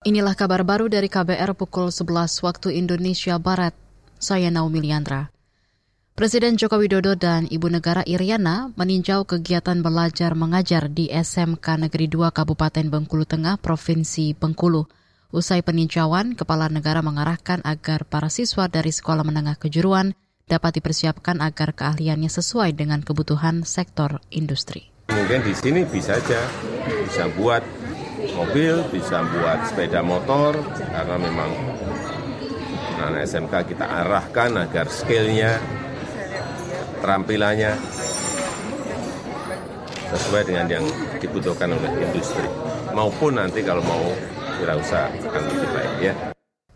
Inilah kabar baru dari KBR pukul 11 waktu Indonesia Barat. Saya Naomi Liandra. Presiden Joko Widodo dan Ibu Negara Iriana meninjau kegiatan belajar mengajar di SMK Negeri 2 Kabupaten Bengkulu Tengah, Provinsi Bengkulu. Usai peninjauan, Kepala Negara mengarahkan agar para siswa dari sekolah menengah kejuruan dapat dipersiapkan agar keahliannya sesuai dengan kebutuhan sektor industri. Mungkin di sini bisa aja, bisa buat mobil, bisa buat sepeda motor, karena memang anak SMK kita arahkan agar skillnya, terampilannya sesuai dengan yang dibutuhkan oleh industri. Maupun nanti kalau mau wirausaha akan lebih baik ya.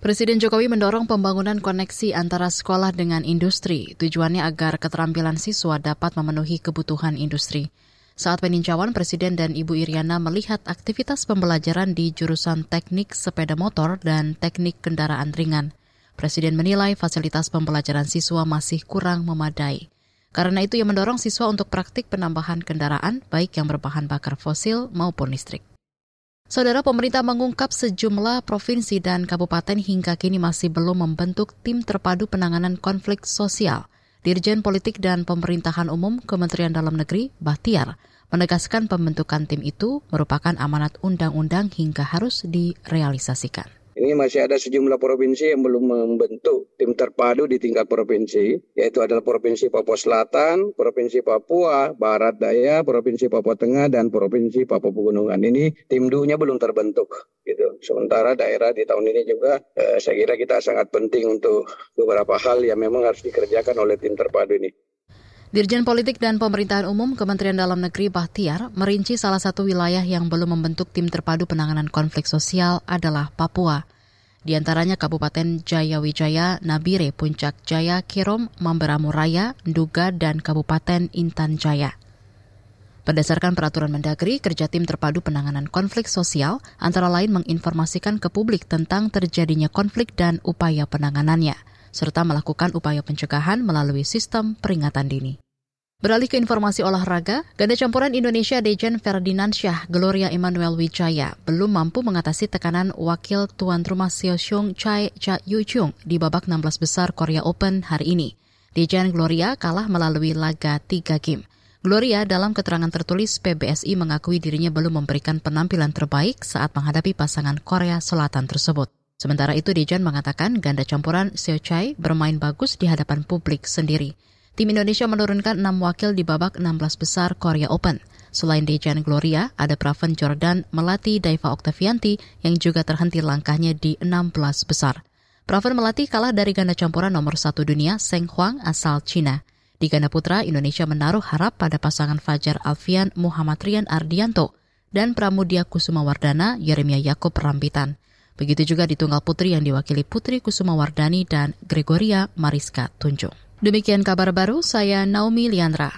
Presiden Jokowi mendorong pembangunan koneksi antara sekolah dengan industri. Tujuannya agar keterampilan siswa dapat memenuhi kebutuhan industri. Saat peninjauan, Presiden dan Ibu Iriana melihat aktivitas pembelajaran di jurusan teknik sepeda motor dan teknik kendaraan ringan. Presiden menilai fasilitas pembelajaran siswa masih kurang memadai. Karena itu ia mendorong siswa untuk praktik penambahan kendaraan, baik yang berbahan bakar fosil maupun listrik. Saudara pemerintah mengungkap sejumlah provinsi dan kabupaten hingga kini masih belum membentuk tim terpadu penanganan konflik sosial. Dirjen Politik dan Pemerintahan Umum Kementerian Dalam Negeri, Bahtiar, menegaskan pembentukan tim itu merupakan amanat undang-undang hingga harus direalisasikan. Ini masih ada sejumlah provinsi yang belum membentuk tim terpadu di tingkat provinsi, yaitu adalah Provinsi Papua Selatan, Provinsi Papua, Barat Daya, Provinsi Papua Tengah, dan Provinsi Papua Pegunungan. Ini tim dunya belum terbentuk. Gitu. Sementara daerah di tahun ini juga eh, saya kira kita sangat penting untuk beberapa hal yang memang harus dikerjakan oleh tim terpadu ini. Dirjen Politik dan Pemerintahan Umum Kementerian Dalam Negeri Bahtiar merinci salah satu wilayah yang belum membentuk tim terpadu penanganan konflik sosial adalah Papua. Di antaranya Kabupaten Jayawijaya, Nabire, Puncak Jaya, Kirom, Mamberamo Raya, Nduga, dan Kabupaten Intan Jaya. Berdasarkan peraturan Mendagri, kerja tim terpadu penanganan konflik sosial antara lain menginformasikan ke publik tentang terjadinya konflik dan upaya penanganannya, serta melakukan upaya pencegahan melalui sistem peringatan dini. Beralih ke informasi olahraga, ganda campuran Indonesia Dejan Ferdinandsyah Gloria Emmanuel Wijaya belum mampu mengatasi tekanan wakil tuan rumah Seo Xiong Chai Cha Yu Chung di babak 16 besar Korea Open hari ini. Dejan Gloria kalah melalui laga 3 game. Gloria dalam keterangan tertulis PBSI mengakui dirinya belum memberikan penampilan terbaik saat menghadapi pasangan Korea Selatan tersebut. Sementara itu Dejan mengatakan ganda campuran Seo Chai bermain bagus di hadapan publik sendiri. Tim Indonesia menurunkan 6 wakil di babak 16 besar Korea Open. Selain Dejan Gloria, ada Praven Jordan melatih Daiva Oktavianti yang juga terhenti langkahnya di 16 besar. Praven melatih kalah dari ganda campuran nomor satu dunia Seng Huang asal Cina. Di ganda putra, Indonesia menaruh harap pada pasangan Fajar Alfian Muhammad Rian Ardianto dan Pramudia Kusuma Wardana Yeremia Yakob Rambitan. Begitu juga di tunggal putri yang diwakili Putri Kusuma Wardani dan Gregoria Mariska Tunjung. Demikian kabar baru, saya Naomi Liandra.